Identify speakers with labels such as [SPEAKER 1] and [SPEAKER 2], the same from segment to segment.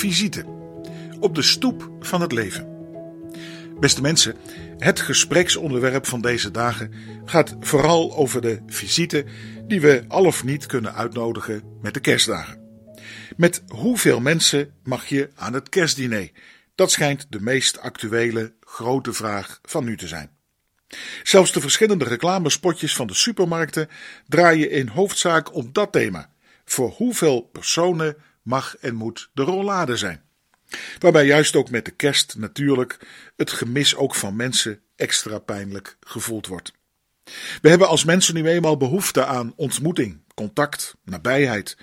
[SPEAKER 1] visite. Op de stoep van het leven. Beste mensen, het gespreksonderwerp van deze dagen gaat vooral over de visite die we al of niet kunnen uitnodigen met de kerstdagen. Met hoeveel mensen mag je aan het kerstdiner? Dat schijnt de meest actuele grote vraag van nu te zijn. Zelfs de verschillende reclamespotjes van de supermarkten draaien in hoofdzaak om dat thema. Voor hoeveel personen mag en moet de rollade zijn? Waarbij juist ook met de kerst natuurlijk het gemis ook van mensen extra pijnlijk gevoeld wordt. We hebben als mensen nu eenmaal behoefte aan ontmoeting, contact, nabijheid.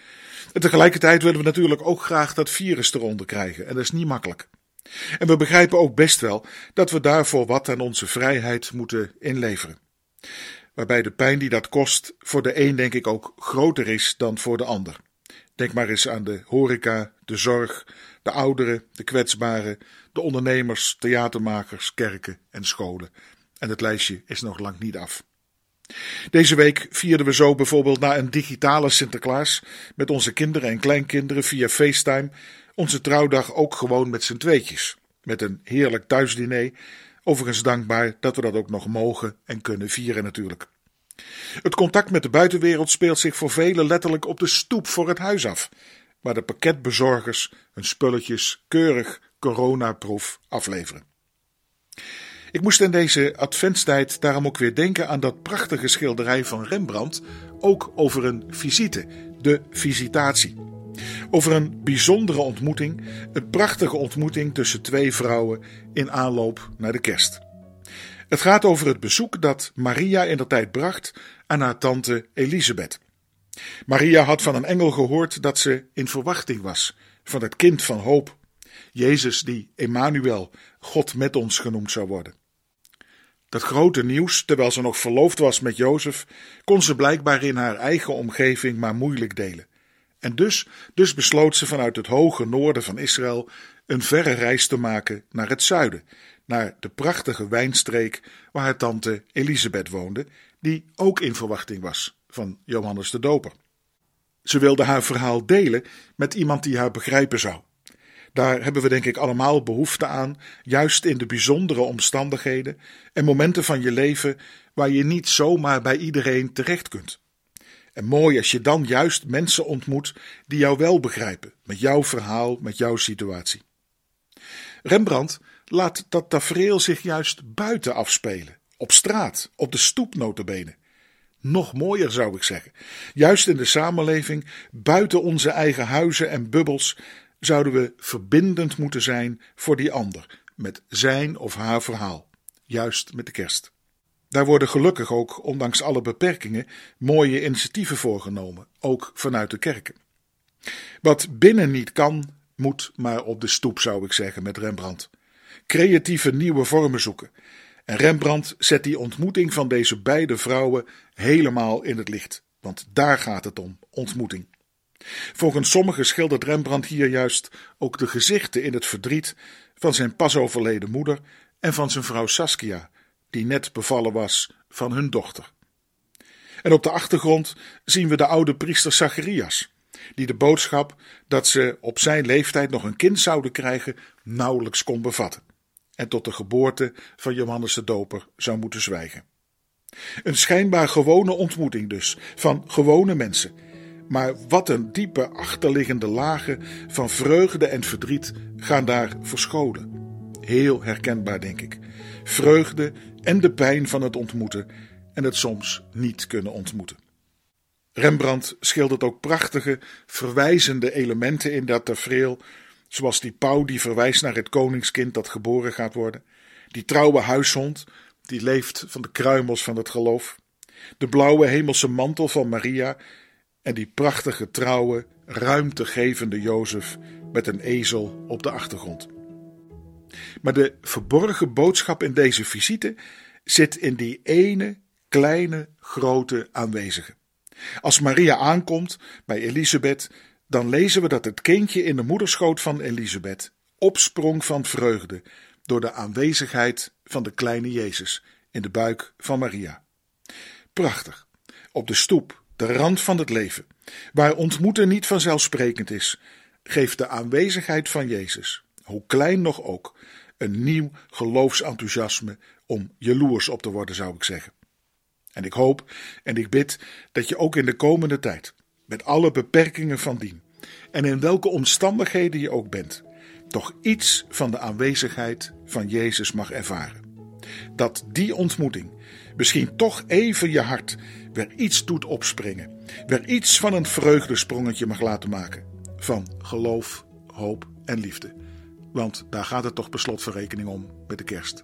[SPEAKER 1] En tegelijkertijd willen we natuurlijk ook graag dat virus eronder krijgen en dat is niet makkelijk. En we begrijpen ook best wel dat we daarvoor wat aan onze vrijheid moeten inleveren. Waarbij de pijn die dat kost voor de een denk ik ook groter is dan voor de ander. Denk maar eens aan de horeca, de zorg, de ouderen, de kwetsbaren, de ondernemers, theatermakers, kerken en scholen. En het lijstje is nog lang niet af. Deze week vierden we zo bijvoorbeeld na een digitale Sinterklaas met onze kinderen en kleinkinderen via FaceTime onze trouwdag ook gewoon met z'n tweetjes. Met een heerlijk thuisdiner. Overigens dankbaar dat we dat ook nog mogen en kunnen vieren natuurlijk. Het contact met de buitenwereld speelt zich voor velen letterlijk op de stoep voor het huis af, waar de pakketbezorgers hun spulletjes keurig coronaproef afleveren. Ik moest in deze adventstijd daarom ook weer denken aan dat prachtige schilderij van Rembrandt, ook over een visite, de visitatie. Over een bijzondere ontmoeting, een prachtige ontmoeting tussen twee vrouwen in aanloop naar de kerst. Het gaat over het bezoek dat Maria in de tijd bracht aan haar tante Elisabeth. Maria had van een engel gehoord dat ze in verwachting was van het kind van hoop, Jezus die Emmanuel, God met ons genoemd zou worden. Dat grote nieuws, terwijl ze nog verloofd was met Jozef, kon ze blijkbaar in haar eigen omgeving maar moeilijk delen. En dus, dus besloot ze vanuit het hoge noorden van Israël een verre reis te maken naar het zuiden, naar de prachtige wijnstreek waar haar tante Elisabeth woonde, die ook in verwachting was van Johannes de Doper. Ze wilde haar verhaal delen met iemand die haar begrijpen zou. Daar hebben we denk ik allemaal behoefte aan, juist in de bijzondere omstandigheden en momenten van je leven waar je niet zomaar bij iedereen terecht kunt. En mooi als je dan juist mensen ontmoet die jou wel begrijpen, met jouw verhaal, met jouw situatie. Rembrandt laat dat tafereel zich juist buiten afspelen, op straat, op de stoep. Nog mooier zou ik zeggen. Juist in de samenleving, buiten onze eigen huizen en bubbels, zouden we verbindend moeten zijn voor die ander, met zijn of haar verhaal. Juist met de kerst. Daar worden gelukkig ook, ondanks alle beperkingen, mooie initiatieven voorgenomen, ook vanuit de kerken. Wat binnen niet kan, moet maar op de stoep, zou ik zeggen, met Rembrandt. Creatieve nieuwe vormen zoeken. En Rembrandt zet die ontmoeting van deze beide vrouwen helemaal in het licht, want daar gaat het om, ontmoeting. Volgens sommigen schildert Rembrandt hier juist ook de gezichten in het verdriet van zijn pas overleden moeder en van zijn vrouw Saskia, die net bevallen was van hun dochter. En op de achtergrond zien we de oude priester Zacharias, die de boodschap dat ze op zijn leeftijd nog een kind zouden krijgen nauwelijks kon bevatten en tot de geboorte van Johannes de Doper zou moeten zwijgen. Een schijnbaar gewone ontmoeting dus, van gewone mensen. Maar wat een diepe achterliggende lagen van vreugde en verdriet gaan daar verscholen. Heel herkenbaar, denk ik. Vreugde en de pijn van het ontmoeten en het soms niet kunnen ontmoeten. Rembrandt schildert ook prachtige, verwijzende elementen in dat tafereel, zoals die pauw die verwijst naar het koningskind dat geboren gaat worden, die trouwe huishond die leeft van de kruimels van het geloof, de blauwe hemelse mantel van Maria en die prachtige, trouwe, ruimtegevende Jozef met een ezel op de achtergrond. Maar de verborgen boodschap in deze visite zit in die ene kleine, grote aanwezige. Als Maria aankomt bij Elisabeth, dan lezen we dat het kindje in de moederschoot van Elisabeth opsprong van vreugde door de aanwezigheid van de kleine Jezus in de buik van Maria. Prachtig. Op de stoep, de rand van het leven, waar ontmoeten niet vanzelfsprekend is, geeft de aanwezigheid van Jezus, hoe klein nog ook, een nieuw geloofsenthousiasme om jaloers op te worden, zou ik zeggen. En ik hoop en ik bid dat je ook in de komende tijd, met alle beperkingen van dien, en in welke omstandigheden je ook bent, toch iets van de aanwezigheid van Jezus mag ervaren. Dat die ontmoeting misschien toch even je hart weer iets doet opspringen, weer iets van een vreugdesprongetje mag laten maken. Van geloof, hoop en liefde. Want daar gaat het toch per slotverrekening om met de kerst.